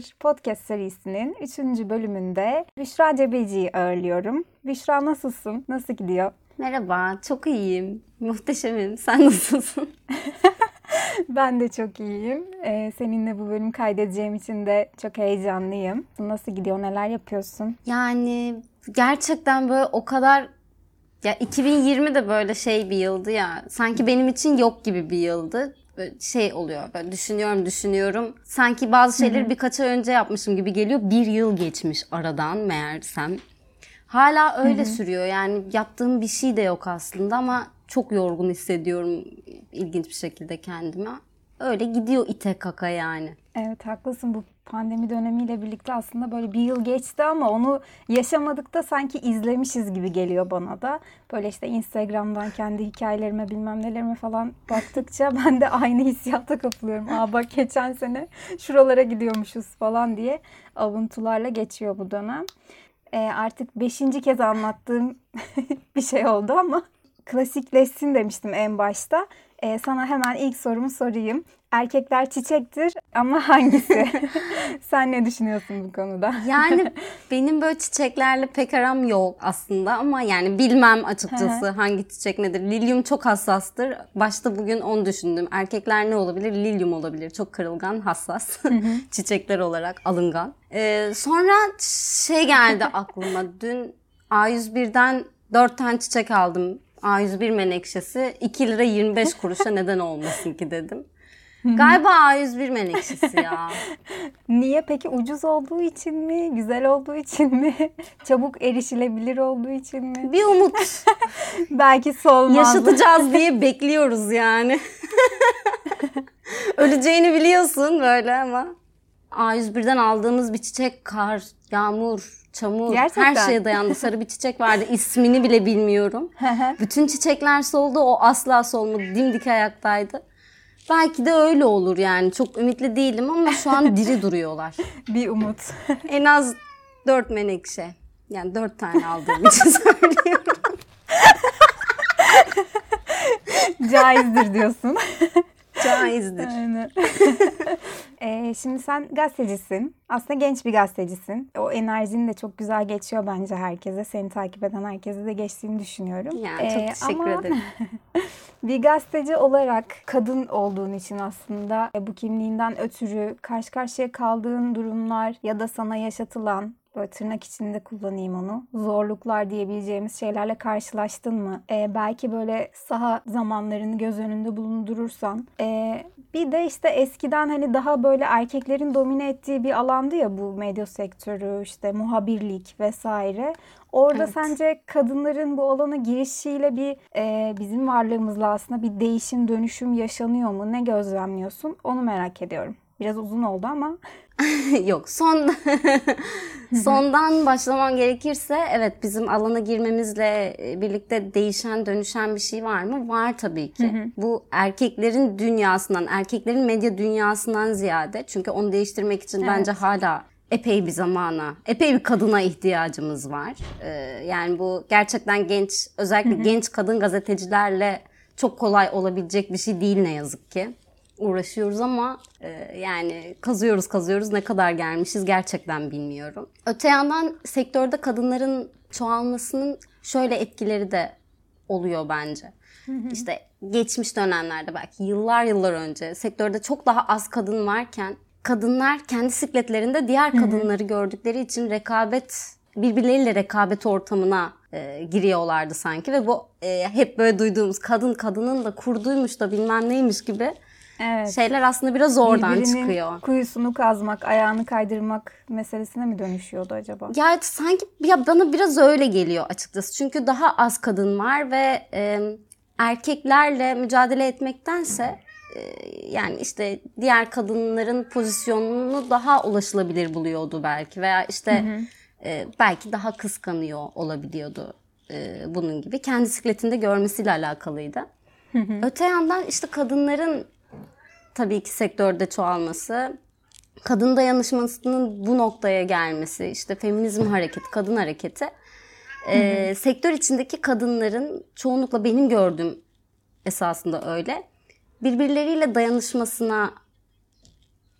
bir podcast serisinin 3. bölümünde Büşra Cebeci'yi ağırlıyorum. Büşra nasılsın? Nasıl gidiyor? Merhaba, çok iyiyim. Muhteşemim. Sen nasılsın? ben de çok iyiyim. Ee, seninle bu bölüm kaydedeceğim için de çok heyecanlıyım. Nasıl gidiyor? Neler yapıyorsun? Yani gerçekten böyle o kadar ya 2020 de böyle şey bir yıldı ya. Sanki benim için yok gibi bir yıldı. Böyle şey oluyor. Böyle düşünüyorum, düşünüyorum. Sanki bazı şeyleri birkaç ay önce yapmışım gibi geliyor. Bir yıl geçmiş aradan meğersem. Hala öyle sürüyor. Yani yaptığım bir şey de yok aslında ama çok yorgun hissediyorum ilginç bir şekilde kendime. Öyle gidiyor ite kaka yani. Evet haklısın bu pandemi dönemiyle birlikte aslında böyle bir yıl geçti ama onu yaşamadık da sanki izlemişiz gibi geliyor bana da. Böyle işte Instagram'dan kendi hikayelerime bilmem nelerime falan baktıkça ben de aynı hissiyata kapılıyorum. Aa bak geçen sene şuralara gidiyormuşuz falan diye avuntularla geçiyor bu dönem. Ee, artık beşinci kez anlattığım bir şey oldu ama klasikleşsin demiştim en başta. Ee, sana hemen ilk sorumu sorayım. Erkekler çiçektir ama hangisi? Sen ne düşünüyorsun bu konuda? Yani benim böyle çiçeklerle pek aram yok aslında ama yani bilmem açıkçası hangi çiçek nedir. Lilyum çok hassastır. Başta bugün onu düşündüm. Erkekler ne olabilir? Lilyum olabilir. Çok kırılgan, hassas. Çiçekler olarak alıngan. Ee, sonra şey geldi aklıma. Dün A101'den 4 tane çiçek aldım. A101 menekşesi 2 lira 25 kuruşa neden olmasın ki dedim. Galiba A101 menekşesi ya. Niye peki ucuz olduğu için mi? Güzel olduğu için mi? Çabuk erişilebilir olduğu için mi? Bir umut. Belki solmaz. Yaşatacağız diye bekliyoruz yani. Öleceğini biliyorsun böyle ama. A101'den aldığımız bir çiçek kar, yağmur, çamur Gerçekten. her şeye dayandı. Sarı bir çiçek vardı. İsmini bile bilmiyorum. Bütün çiçekler soldu. O asla solmadı. Dimdik ayaktaydı. Belki de öyle olur yani. Çok ümitli değilim ama şu an diri duruyorlar. bir umut. En az dört menekşe. Yani dört tane aldığım için söylüyorum. Caizdir diyorsun. Caizdir. Aynen. Ee, şimdi sen gazetecisin. Aslında genç bir gazetecisin. O enerjin de çok güzel geçiyor bence herkese. Seni takip eden herkese de geçtiğini düşünüyorum. Yani çok Ee, teşekkür ama ederim. bir gazeteci olarak kadın olduğun için aslında e, bu kimliğinden ötürü karşı karşıya kaldığın durumlar ya da sana yaşatılan böyle tırnak içinde kullanayım onu. Zorluklar diyebileceğimiz şeylerle karşılaştın mı? Ee, belki böyle saha zamanlarını göz önünde bulundurursan. Ee, bir de işte eskiden hani daha böyle erkeklerin domine ettiği bir alandı ya bu medya sektörü, işte muhabirlik vesaire. Orada Evet. sence kadınların bu alana girişiyle bir e, bizim varlığımızla aslında bir değişim dönüşüm yaşanıyor mu? Ne gözlemliyorsun? Onu merak ediyorum. Biraz uzun oldu ama. Yok son sondan başlamam gerekirse evet bizim alana girmemizle birlikte değişen dönüşen bir şey var mı? Var tabii ki. Bu erkeklerin dünyasından, erkeklerin medya dünyasından ziyade çünkü onu değiştirmek için bence hala epey bir zamana, epey bir kadına ihtiyacımız var. Ee, yani bu gerçekten genç, özellikle genç kadın gazetecilerle çok kolay olabilecek bir şey değil ne yazık ki uğraşıyoruz ama e, yani kazıyoruz kazıyoruz ne kadar gelmişiz gerçekten bilmiyorum. Öte yandan sektörde kadınların çoğalmasının şöyle etkileri de oluyor bence. İşte geçmiş dönemlerde belki yıllar yıllar önce sektörde çok daha az kadın varken kadınlar kendi sikletlerinde diğer kadınları gördükleri için rekabet birbirleriyle rekabet ortamına e, giriyorlardı sanki ve bu e, hep böyle duyduğumuz kadın kadının da kurduymuş da bilmem neymiş gibi Evet. şeyler aslında biraz oradan Birbirinin çıkıyor. kuyusunu kazmak, ayağını kaydırmak meselesine mi dönüşüyordu acaba? Ya sanki ya bana biraz öyle geliyor açıkçası. Çünkü daha az kadın var ve e, erkeklerle mücadele etmektense e, yani işte diğer kadınların pozisyonunu daha ulaşılabilir buluyordu belki veya işte e, belki daha kıskanıyor olabiliyordu e, bunun gibi. Kendi sikletinde görmesiyle alakalıydı. Öte yandan işte kadınların tabii ki sektörde çoğalması, kadın dayanışmasının bu noktaya gelmesi, işte feminizm hareketi, kadın hareketi, e, sektör içindeki kadınların çoğunlukla benim gördüğüm esasında öyle, birbirleriyle dayanışmasına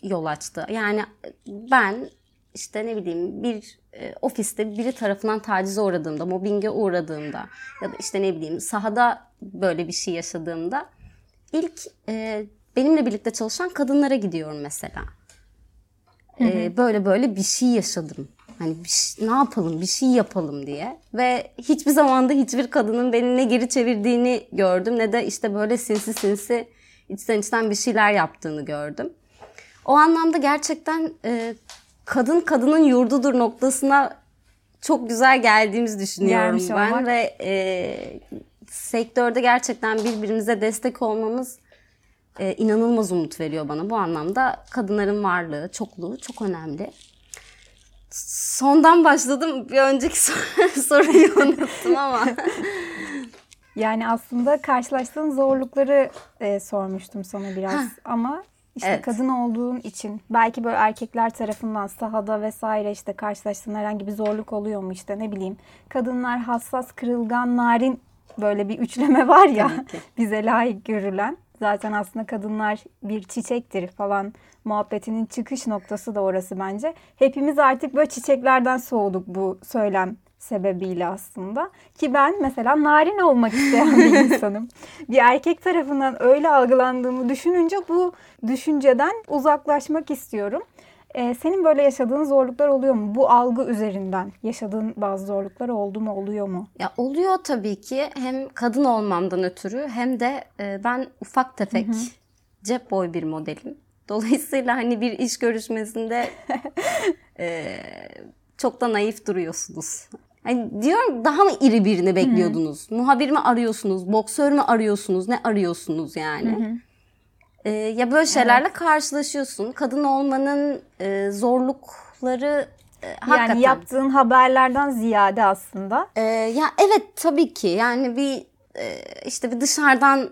yol açtı. Yani ben işte ne bileyim bir e, ofiste biri tarafından tacize uğradığımda, mobbinge uğradığımda ya da işte ne bileyim sahada böyle bir şey yaşadığımda ilk e, benimle birlikte çalışan kadınlara gidiyorum mesela. E, böyle böyle bir şey yaşadım. Hani bir şey- ne yapalım, bir şey yapalım diye. Ve hiçbir zamanda hiçbir kadının beni ne geri çevirdiğini gördüm ne de işte böyle sinsi sinsi içten içten bir şeyler yaptığını gördüm. O anlamda gerçekten e, kadın kadının yurdudur noktasına çok güzel geldiğimizi düşünüyorum Gelmiş ben olmak. ve e, sektörde gerçekten birbirimize destek olmamız e, inanılmaz umut veriyor bana. Bu anlamda kadınların varlığı, çokluğu çok önemli. Sondan başladım. Bir önceki sor- soruyu unuttum ama. Yani aslında karşılaştığın zorlukları e, sormuştum sana biraz ama işte Evet. kadın olduğun için belki böyle erkekler tarafından sahada vesaire işte karşılaştığın herhangi bir zorluk oluyor mu işte ne bileyim kadınlar hassas kırılgan narin böyle bir üçleme var ya bize layık görülen zaten aslında kadınlar bir çiçektir falan muhabbetinin çıkış noktası da orası bence. Hepimiz artık böyle çiçeklerden soğuduk bu söylem sebebiyle aslında. Ki ben mesela narin olmak isteyen bir insanım. bir erkek tarafından öyle algılandığımı düşününce bu düşünceden uzaklaşmak istiyorum. Ee, senin böyle yaşadığın zorluklar oluyor mu? Bu algı üzerinden yaşadığın bazı zorluklar oldu mu, oluyor mu? Ya oluyor tabii ki hem kadın olmamdan ötürü hem de e, ben ufak tefek cep boy bir modelim. Dolayısıyla hani bir iş görüşmesinde e, çok da naif duruyorsunuz. Hani diyorum daha mı iri birini bekliyordunuz? Muhabir mi arıyorsunuz? Boksör mü arıyorsunuz? Ne arıyorsunuz yani? E, ya böyle şeylerle karşılaşıyorsun. Kadın olmanın e, zorlukları e, hakikaten. Yani yaptığın haberlerden ziyade aslında. Ee, ya evet tabii ki yani bir e, işte bir dışarıdan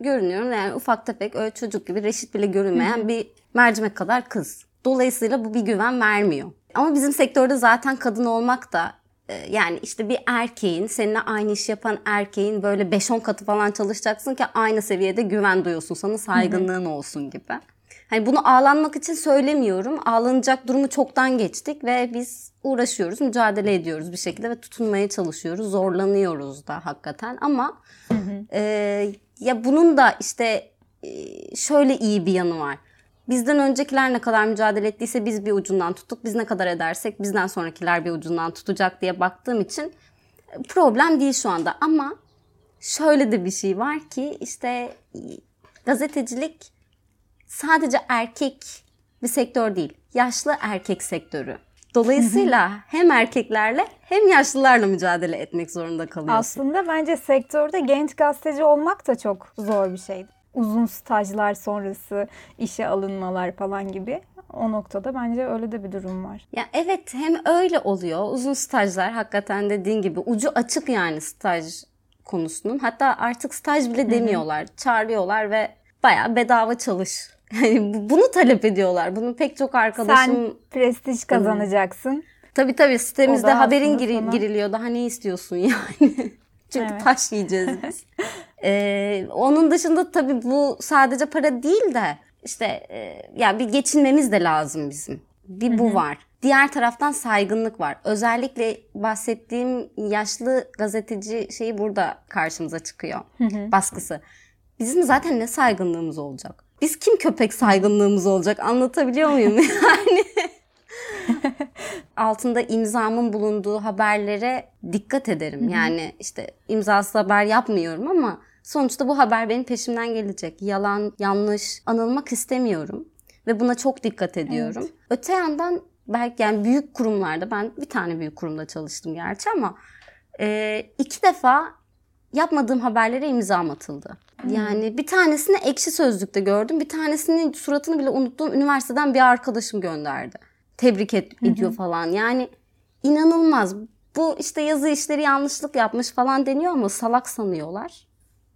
görünüyorum yani ufak tefek öyle çocuk gibi reşit bile görünmeyen bir mercimek kadar kız. Dolayısıyla bu bir güven vermiyor. Ama bizim sektörde zaten kadın olmak da e, yani işte bir erkeğin seninle aynı iş yapan erkeğin böyle 5-10 katı falan çalışacaksın ki aynı seviyede güven duyuyorsun sana saygınlığın olsun gibi. Hani bunu ağlanmak için söylemiyorum. Ağlanacak durumu çoktan geçtik ve biz uğraşıyoruz, mücadele ediyoruz bir şekilde ve tutunmaya çalışıyoruz. Zorlanıyoruz da hakikaten ama e, ya bunun da işte e, şöyle iyi bir yanı var. Bizden öncekiler ne kadar mücadele ettiyse biz bir ucundan tuttuk. Biz ne kadar edersek bizden sonrakiler bir ucundan tutacak diye baktığım için e, problem değil şu anda. Ama şöyle de bir şey var ki işte e, gazetecilik sadece erkek bir sektör değil. Yaşlı erkek sektörü. Dolayısıyla hem erkeklerle hem yaşlılarla mücadele etmek zorunda kalıyorsun. Aslında bence sektörde genç gazeteci olmak da çok zor bir şey. Uzun stajlar sonrası işe alınmalar falan gibi. O noktada bence öyle de bir durum var. Ya evet hem öyle oluyor. Uzun stajlar hakikaten dediğin gibi ucu açık yani staj konusunun. Hatta artık staj bile demiyorlar. Çağırıyorlar ve bayağı bedava çalış. Yani bu- bunu talep ediyorlar. Bunu pek çok arkadaşım Sen prestij kazanacaksın. Tabii tabii sitemizde haberin giri- sana- giriliyor. Daha ne istiyorsun yani? Çünkü Evet. taş yiyeceğiz biz. Ee, onun dışında tabii bu sadece para değil de işte e, ya bir geçinmemiz de lazım bizim. Bir bu var. Diğer taraftan saygınlık var. Özellikle bahsettiğim yaşlı gazeteci şeyi burada karşımıza çıkıyor. Baskısı. Bizim zaten ne saygınlığımız olacak? Biz kim köpek saygınlığımız olacak? Anlatabiliyor muyum? Yani altında imzamın bulunduğu haberlere dikkat ederim. Yani işte imzasız haber yapmıyorum ama sonuçta bu haber benim peşimden gelecek. Yalan, yanlış anılmak istemiyorum ve buna çok dikkat ediyorum. Öte yandan belki yani büyük kurumlarda ben bir tane büyük kurumda çalıştım gerçi ama e, iki defa yapmadığım haberlere imzam atıldı. Yani bir tanesini ekşi sözlükte gördüm. Bir tanesinin suratını bile unuttuğum üniversiteden bir arkadaşım gönderdi. Tebrik et, ediyor falan. Yani inanılmaz. Bu işte yazı işleri yanlışlık yapmış falan deniyor ama salak sanıyorlar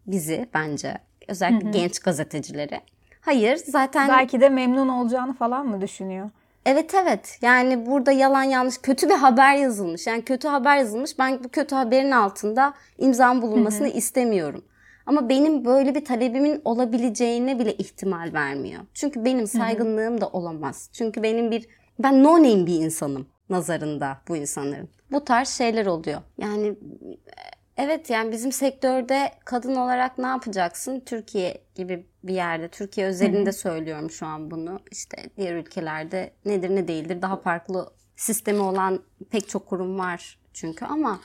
bizi bence. Özellikle genç gazetecileri. Hayır zaten Belki de memnun olacağını falan mı düşünüyor? Evet evet yani burada yalan yanlış kötü bir haber yazılmış. Yani kötü haber yazılmış ben bu kötü haberin altında imzam bulunmasını istemiyorum. Ama benim böyle bir talebimin olabileceğine bile ihtimal vermiyor. Çünkü benim saygınlığım da olamaz. Çünkü benim bir ben no name bir insanım nazarında bu insanların. Bu tarz şeyler oluyor. Yani evet yani bizim sektörde kadın olarak ne yapacaksın? Türkiye gibi bir yerde, Türkiye özelinde söylüyorum şu an bunu. İşte diğer ülkelerde nedir ne değildir daha farklı sistemi olan pek çok kurum var çünkü ama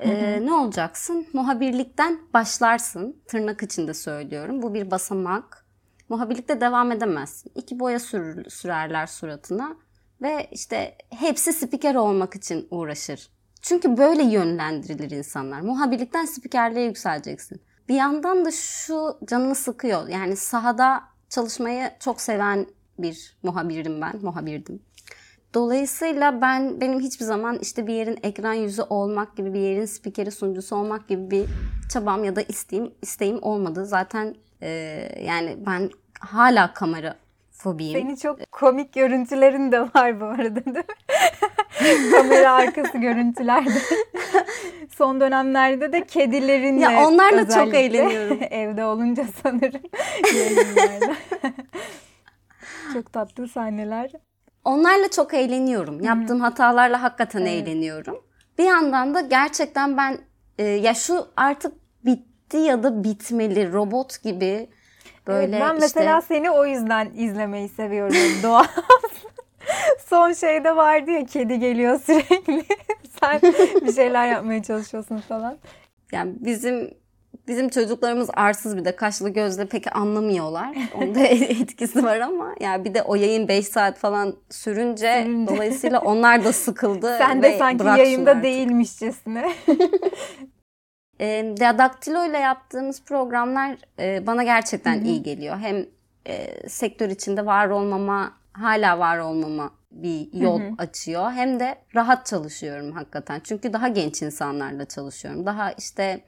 e, ne olacaksın? Muhabirlikten başlarsın. Tırnak içinde söylüyorum. Bu bir basamak. Muhabirlikte devam edemezsin. İki boya sürür, sürerler suratına ve işte hepsi spiker olmak için uğraşır. Çünkü böyle yönlendirilir insanlar. Muhabirlikten spikerliğe yükseleceksin. Bir yandan da şu canını sıkıyor. Yani sahada çalışmayı çok seven bir muhabirdim ben. Muhabirdim. Dolayısıyla ben benim hiçbir zaman işte bir yerin ekran yüzü olmak gibi bir yerin spikeri sunucusu olmak gibi bir çabam ya da isteğim isteğim olmadı. Zaten e, yani ben hala kamera fobiyim. Seni çok komik görüntülerin de var bu arada değil mi? Kamera arkası görüntülerde. Son dönemlerde de kedilerinle Ya onlarla çok eğleniyorum. Evde olunca sanırım çok tatlı sahneler. Onlarla çok eğleniyorum. Yaptığım hatalarla hakikaten eğleniyorum. Bir yandan da gerçekten ben e, ya şu artık bitti ya da bitmeli robot gibi böyle Evet, ben işte mesela seni o yüzden izlemeyi seviyorum. Doğa. Son şeyde vardı ya kedi geliyor sürekli. Sen bir şeyler yapmaya çalışıyorsun falan. yani bizim bizim çocuklarımız arsız bir de kaşlı gözle pek anlamıyorlar. Onda etkisi var ama ya bir de o yayın 5 saat falan sürünce, Sürünce. dolayısıyla onlar da sıkıldı Sen ve de sanki yayında artık. değilmişçesine. E, Daktilo ile yaptığımız programlar e, bana gerçekten iyi geliyor. Hem e, sektör içinde var olmama, hala var olmama bir yol açıyor. Hem de rahat çalışıyorum hakikaten. Çünkü daha genç insanlarla çalışıyorum. Daha işte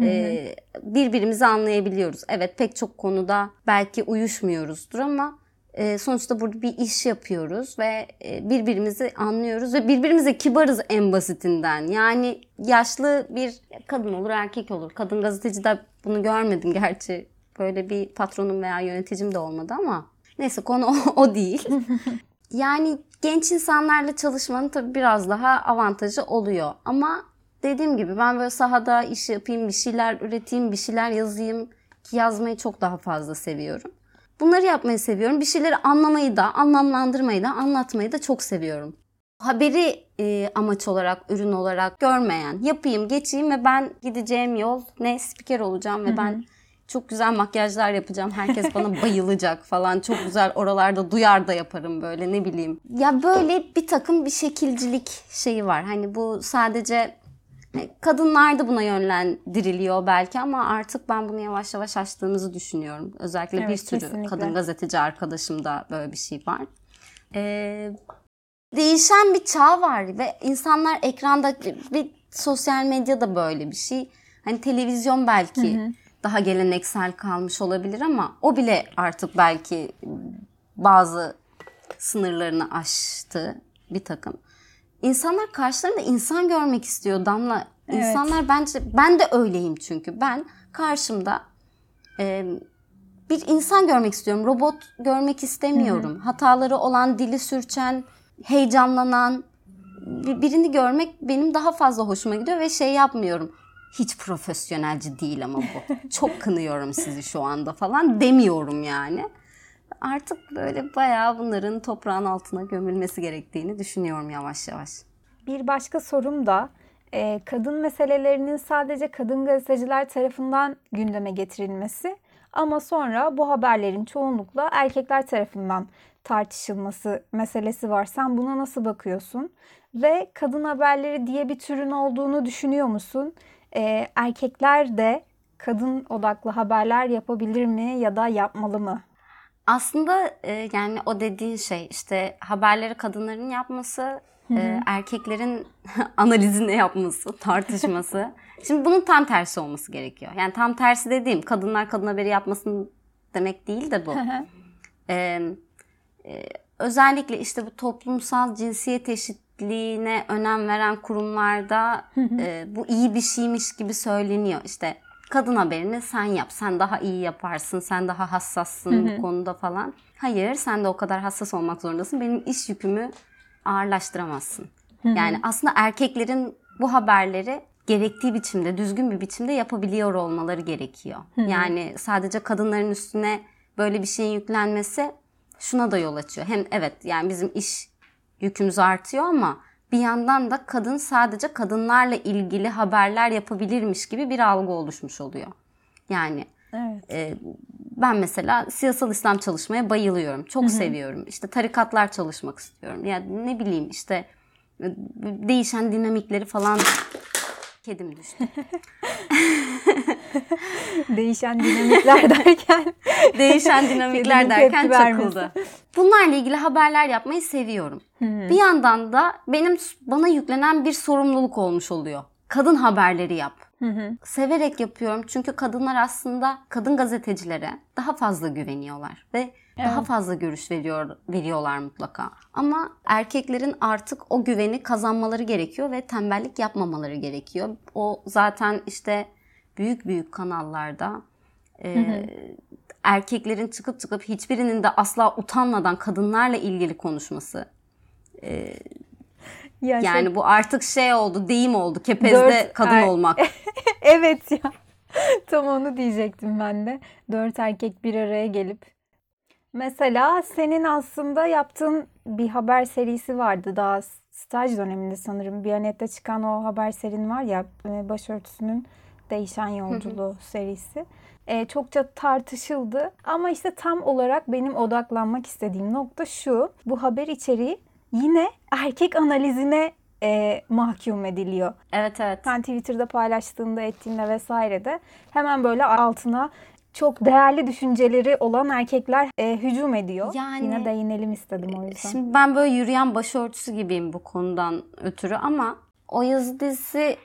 e, birbirimizi anlayabiliyoruz. Evet pek çok konuda belki uyuşmuyoruzdur ama e, sonuçta burada bir iş yapıyoruz ve e, birbirimizi anlıyoruz ve birbirimize kibarız en basitinden. Yani yaşlı bir kadın olur erkek olur. Kadın gazetecide bunu görmedim gerçi. Böyle bir patronum veya yöneticim de olmadı ama neyse konu o, o değil. Yani genç insanlarla çalışmanın tabii biraz daha avantajı oluyor. Ama dediğim gibi ben böyle sahada iş yapayım, bir şeyler üreteyim, bir şeyler yazayım ki yazmayı çok daha fazla seviyorum. Bunları yapmayı seviyorum. Bir şeyleri anlamayı da, anlamlandırmayı da, anlatmayı da çok seviyorum. Haberi e, amaç olarak, ürün olarak görmeyen, yapayım, geçeyim ve ben gideceğim yol ne spiker olacağım ve ben çok güzel makyajlar yapacağım. Herkes bana bayılacak falan. Çok güzel oralarda duyar da yaparım böyle ne bileyim. Ya böyle bir takım bir şekilcilik şeyi var. Hani bu sadece hani kadınlar da buna yönlendiriliyor belki ama artık ben bunu yavaş yavaş aştığımızı düşünüyorum. Özellikle bir Evet, sürü kesinlikle. kadın gazeteci arkadaşımda böyle bir şey var. Ee, değişen bir çağ var ve insanlar ekranda bir sosyal medya da böyle bir şey. Hani televizyon belki daha geleneksel kalmış olabilir ama o bile artık belki bazı sınırlarını aştı bir takım. İnsanlar karşılarında insan görmek istiyor Damla. Evet. İnsanlar bence ben de öyleyim çünkü ben karşımda e, bir insan görmek istiyorum. Robot görmek istemiyorum. Hataları olan, dili sürçen, heyecanlanan bir- birini görmek benim daha fazla hoşuma gidiyor ve şey yapmıyorum. Hiç profesyonelci değil ama bu. Çok kınıyorum sizi şu anda falan demiyorum yani. Artık böyle bayağı bunların toprağın altına gömülmesi gerektiğini düşünüyorum yavaş yavaş. Bir başka sorum da e, kadın meselelerinin sadece kadın gazeteciler tarafından gündeme getirilmesi ama sonra bu haberlerin çoğunlukla erkekler tarafından tartışılması meselesi var. Sen buna nasıl bakıyorsun? Ve kadın haberleri diye bir türün olduğunu düşünüyor musun? E, erkekler de kadın odaklı haberler yapabilir mi ya da yapmalı mı? Aslında e, yani o dediğin şey işte haberleri kadınların yapması, e, erkeklerin analizini yapması, tartışması. Şimdi bunun tam tersi olması gerekiyor. Yani tam tersi dediğim kadınlar kadın haberi yapmasın demek değil de bu. E, e, özellikle işte bu toplumsal cinsiyet eşitliğine önem veren kurumlarda e, bu iyi bir şeymiş gibi söyleniyor. İşte kadın haberini sen yap. Sen daha iyi yaparsın. Sen daha hassassın bu konuda falan. Hayır sen de o kadar hassas olmak zorundasın. Benim iş yükümü ağırlaştıramazsın. Yani aslında erkeklerin bu haberleri gerektiği biçimde, düzgün bir biçimde yapabiliyor olmaları gerekiyor. Yani sadece kadınların üstüne böyle bir şeyin yüklenmesi şuna da yol açıyor. Hem evet yani bizim iş yükümüz artıyor ama bir yandan da kadın sadece kadınlarla ilgili haberler yapabilirmiş gibi bir algı oluşmuş oluyor. Yani Evet. e, ben mesela siyasal İslam çalışmaya bayılıyorum. Çok seviyorum. İşte tarikatlar çalışmak istiyorum. Yani ne bileyim işte e, değişen dinamikleri falan kedim düştü. Değişen dinamikler derken Değişen dinamikler derken çakıldı. Bunlarla ilgili haberler yapmayı seviyorum. Bir yandan da benim bana yüklenen bir sorumluluk olmuş oluyor. Kadın haberleri yap. Severek yapıyorum çünkü kadınlar aslında kadın gazetecilere daha fazla güveniyorlar ve daha fazla görüş veriyor veriyorlar mutlaka. Ama erkeklerin artık o güveni kazanmaları gerekiyor ve tembellik yapmamaları gerekiyor. O zaten işte büyük büyük kanallarda e, erkeklerin çıkıp çıkıp hiçbirinin de asla utanmadan kadınlarla ilgili konuşması. Ya şey- Yani bu artık şey oldu, deyim oldu. Kepezde Dört kadın er- olmak. evet ya. Tam onu diyecektim ben de. Dört erkek bir araya gelip. Mesela senin aslında yaptığın bir haber serisi vardı daha staj döneminde sanırım. Biyanet'te çıkan o haber serin var ya e, başörtüsünün değişen yolculuğu serisi. E, çokça tartışıldı ama işte tam olarak benim odaklanmak istediğim nokta şu. Bu haber içeriği yine erkek analizine e, mahkum ediliyor. Evet evet. Ben Twitter'da paylaştığımda ettiğimde vesaire de hemen böyle altına çok değerli düşünceleri olan erkekler e, hücum ediyor. Yani- Yine değinelim istedim o yüzden. Şimdi ben böyle yürüyen başörtüsü gibiyim bu konudan ötürü ama o yazı dizisi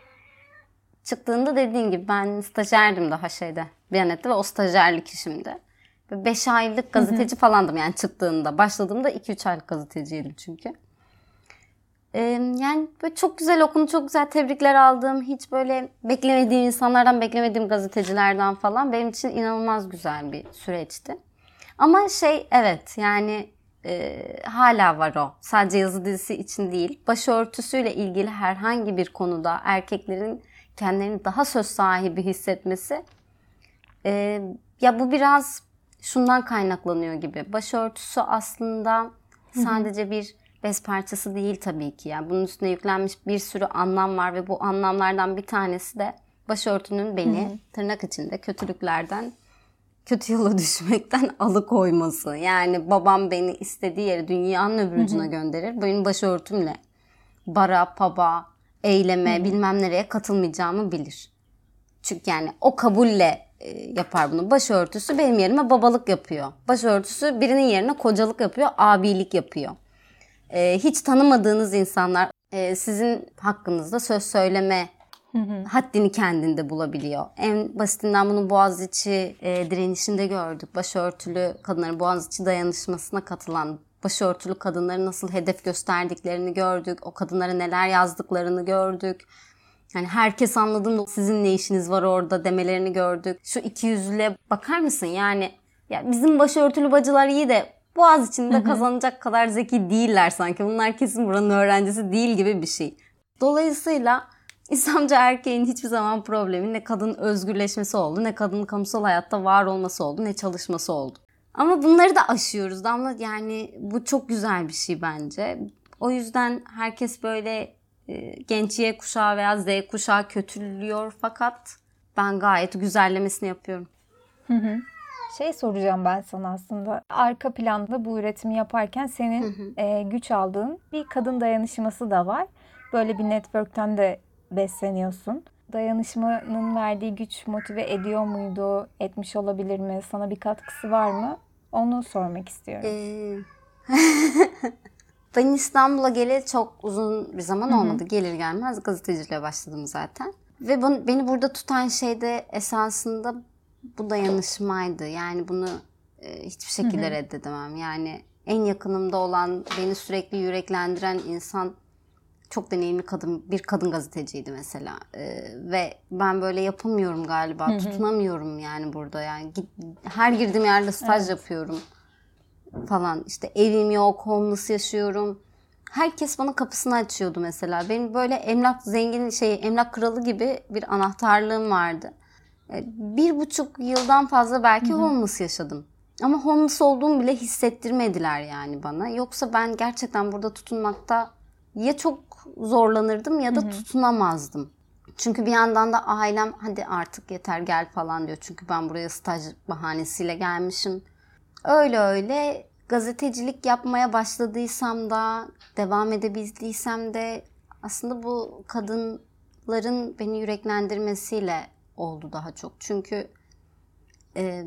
çıktığında dediğin gibi ben stajyerdim daha şeyde Biyanet'te ve o stajyerlik işimde. 5 aylık gazeteci falandım yani çıktığında. Başladığımda 2-3 aylık gazeteciydim çünkü. Ee, yani böyle çok güzel okundu, çok güzel tebrikler aldım. Hiç böyle beklemediğim insanlardan, beklemediğim gazetecilerden falan. Benim için inanılmaz güzel bir süreçti. Ama şey evet yani e, hala var o. Sadece yazı dizisi için değil. Başörtüsüyle ilgili herhangi bir konuda erkeklerin kendilerini daha söz sahibi hissetmesi e, ya bu biraz şundan kaynaklanıyor gibi. Başörtüsü aslında sadece bir bez parçası değil tabii ki. Yani bunun üstüne yüklenmiş bir sürü anlam var ve bu anlamlardan bir tanesi de başörtünün beni tırnak içinde kötülüklerden kötü yola düşmekten alıkoyması. Yani babam beni istediği yere dünyanın öbür ucuna gönderir. Benim başörtümle bara, paba, eyleme bilmem nereye katılmayacağımı bilir. Çünkü yani o kabulle e, yapar bunu. Başörtüsü benim yerime babalık yapıyor. Başörtüsü birinin yerine kocalık yapıyor, abilik yapıyor. E, hiç tanımadığınız insanlar e, sizin hakkınızda söz söyleme haddini kendinde bulabiliyor. En basitinden bunu Boğaziçi e, direnişinde gördük. Başörtülü kadınların Boğaziçi dayanışmasına katılan başörtülü kadınları nasıl hedef gösterdiklerini gördük. O kadınlara neler yazdıklarını gördük. Yani herkes anladı mı sizin ne işiniz var orada demelerini gördük. Şu iki yüzlüğe bakar mısın? Yani ya bizim başörtülü bacılar iyi de Boğaz içinde kazanacak kadar zeki değiller sanki. Bunlar kesin buranın öğrencisi değil gibi bir şey. Dolayısıyla İslamcı erkeğin hiçbir zaman problemi ne kadın özgürleşmesi oldu, ne kadının kamusal hayatta var olması oldu, ne çalışması oldu. Ama bunları da aşıyoruz Damla. Yani bu çok güzel bir şey bence. O yüzden herkes böyle e, genç Y kuşağı veya Z kuşağı kötülüyor fakat ben gayet güzellemesini yapıyorum. Şey soracağım ben sana aslında. Arka planda bu üretimi yaparken senin e, güç aldığın bir kadın dayanışması da var. Böyle bir network'ten de besleniyorsun. Dayanışmanın verdiği güç motive ediyor muydu? Etmiş olabilir mi? Sana bir katkısı var mı? Onu sormak istiyorum. Ee, ben İstanbul'a geleli çok uzun bir zaman olmadı. Gelir gelmez gazeteciliğe başladım zaten. Ve bunu, beni burada tutan şey de esasında bu dayanışmaydı. Yani bunu e, hiçbir şekilde reddedemem. Yani en yakınımda olan, beni sürekli yüreklendiren insan çok deneyimli kadın bir kadın gazeteciydi mesela. Ee, ve ben böyle yapamıyorum galiba tutunamıyorum yani burada. Yani git, her girdiğim yerde staj yapıyorum falan. İşte evim yok homeless yaşıyorum. Herkes bana kapısını açıyordu mesela. Benim böyle emlak zengin şey emlak kralı gibi bir anahtarlığım vardı bir buçuk yıldan fazla belki homeless yaşadım ama homeless olduğumu bile hissettirmediler yani bana yoksa ben gerçekten burada tutunmakta ya çok zorlanırdım ya da tutunamazdım. Çünkü bir yandan da ailem hadi artık yeter gel falan diyor. Çünkü ben buraya staj bahanesiyle gelmişim. Öyle öyle gazetecilik yapmaya başladıysam da devam edebildiysem de aslında bu kadınların beni yüreklendirmesiyle oldu daha çok. Çünkü e,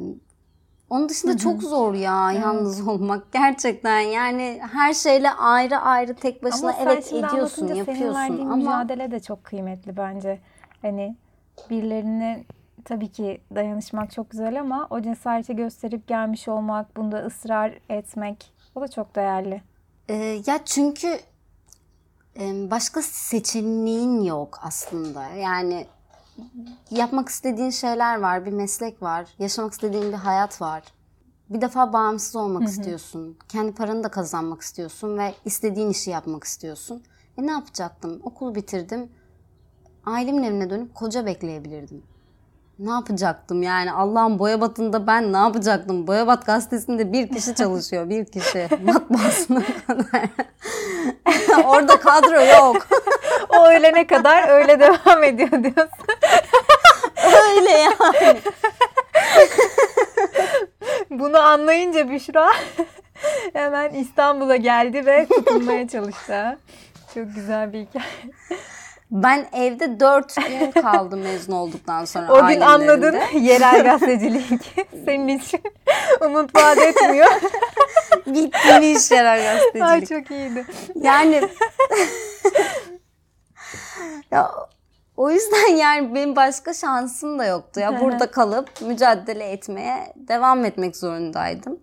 onun dışında çok zor ya yalnız olmak gerçekten yani her şeyle ayrı ayrı tek başına Ama evet ediyorsun senin yapıyorsun verdiğin ama mücadele de çok kıymetli bence. Hani birilerine tabii ki dayanışmak çok güzel ama o cesareti gösterip gelmiş olmak, bunda ısrar etmek o da çok değerli. Ee, ya çünkü başka seçeneğin yok aslında. Yani yapmak istediğin şeyler var, bir meslek var, yaşamak istediğin bir hayat var. Bir defa bağımsız olmak istiyorsun. Kendi paranı da kazanmak istiyorsun ve istediğin işi yapmak istiyorsun. E ne yapacaktım? Okulu bitirdim. Ailemin evine dönüp koca bekleyebilirdim. Ne yapacaktım yani Allah'ın Boyabat'ında ben ne yapacaktım? Boyabat gazetesinde bir kişi çalışıyor, bir kişi. Matbaasına kadar. Orada kadro yok. O ölene kadar öyle devam ediyor diyorsun. Öyle yani. Bunu anlayınca Büşra hemen İstanbul'a geldi ve tutunmaya çalıştı. Çok güzel bir hikaye. Ben evde dört gün kaldım mezun olduktan sonra O gün anladın yerel gazetecilik senin için umut vaat etmiyor. Bittiğini iş yarar gazetecilik. Ay çok iyiydi. Yani ya o yüzden yani benim başka şansım da yoktu. Ya burada kalıp mücadele etmeye devam etmek zorundaydım.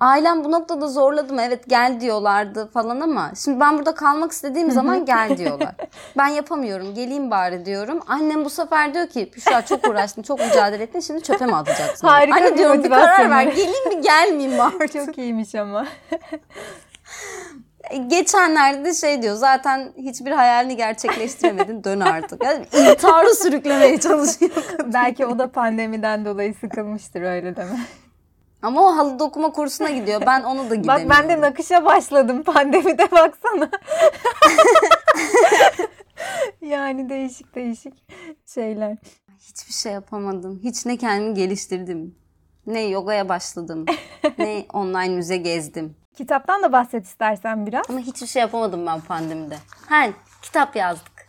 Ailem bu noktada zorladım. Evet gel diyorlardı falan ama şimdi ben burada kalmak istediğim zaman gel diyorlar. Ben yapamıyorum. Geleyim bari diyorum. Annem bu sefer diyor ki Büşra çok uğraştın, çok mücadele ettin. Şimdi çöpe mi atacaksın? Harika Anne bir diyorum bir karar ver. Geleyim mi gelmeyeyim mi artık? Çok iyiymiş ama. Geçenlerde de şey diyor zaten hiçbir hayalini gerçekleştiremedin dön artık. Yani intiharı sürüklemeye çalışıyor. Belki o da pandemiden dolayı sıkılmıştır öyle deme. Ama o halı dokuma kursuna gidiyor. Ben onu da Bak gidemiyorum. ben de nakışa başladım pandemide baksana. yani değişik değişik şeyler. Hiçbir şey yapamadım. Hiç ne kendimi geliştirdim. Ne yogaya başladım. ne online müze gezdim. Kitaptan da bahset istersen biraz. Ama hiçbir şey yapamadım ben pandemide. Ha, kitap yazdık.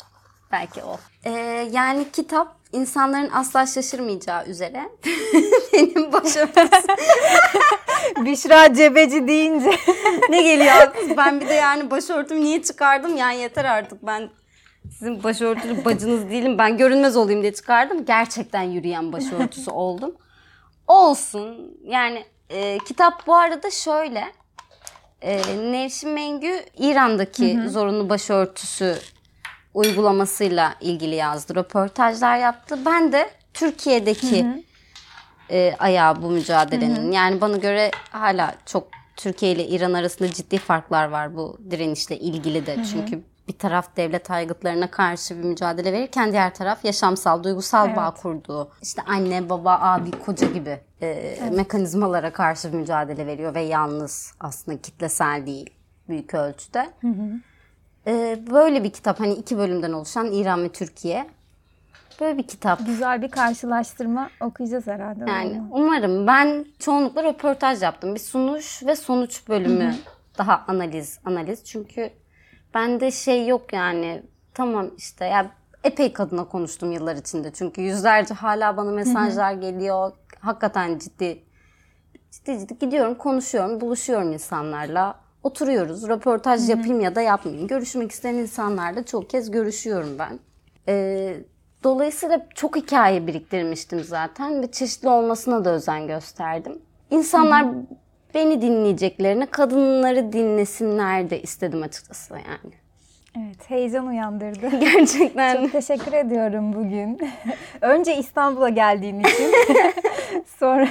Belki o. Ee, yani kitap insanların asla şaşırmayacağı üzere benim başarısız Büşra Cebeci deyince. ne geliyor? Ben bir de yani başörtümü niye çıkardım? Yani yeter artık ben sizin başörtülü bacınız değilim. Ben görünmez olayım diye çıkardım. Gerçekten yürüyen başörtüsü oldum. Olsun. Yani e, kitap bu arada şöyle. E, Nevşin Mengü İran'daki zorunlu başörtüsü uygulamasıyla ilgili yazdı. Röportajlar yaptı. Ben de Türkiye'deki e, ayağı bu mücadelenin. Yani bana göre hala çok Türkiye ile İran arasında ciddi farklar var bu direnişle ilgili de. Çünkü bir taraf devlet aygıtlarına karşı bir mücadele verirken diğer taraf yaşamsal, duygusal bağ kurduğu, işte anne, baba, abi, koca gibi e, mekanizmalara karşı bir mücadele veriyor ve yalnız aslında kitlesel değil büyük ölçüde. E, böyle bir kitap hani iki bölümden oluşan İran ve Türkiye. Böyle bir kitap. Güzel bir karşılaştırma okuyacağız herhalde. Yani umarım ben çoğunlukla röportaj yaptım. Bir sunuş ve sonuç bölümü daha analiz analiz. Çünkü bende şey yok yani tamam işte ya epey kadına konuştum yıllar içinde. Çünkü yüzlerce hala bana mesajlar geliyor. Hakikaten ciddi ciddi ciddi gidiyorum, konuşuyorum, buluşuyorum insanlarla. Oturuyoruz, röportaj yapayım ya da yapmayayım. Görüşmek isteyen insanlarla çok kez görüşüyorum ben. Ee, dolayısıyla çok hikaye biriktirmiştim zaten ve çeşitli olmasına da özen gösterdim. İnsanlar beni dinleyeceklerine kadınları dinlesinler de istedim açıkçası yani. Evet, heyecan uyandırdı. Gerçekten. Çok teşekkür ediyorum bugün. Önce İstanbul'a geldiğin için. sonra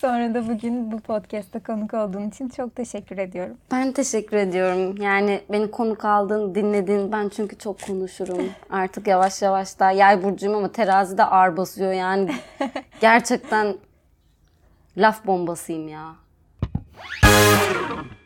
sonra da bugün bu podcast'ta konuk olduğun için çok teşekkür ediyorum. Ben teşekkür ediyorum. Yani beni konuk aldın, dinledin. Ben çünkü çok konuşurum. Artık yavaş yavaş da yay burcuyum ama terazide ağır basıyor. Yani gerçekten laf bombasıyım ya. Thank.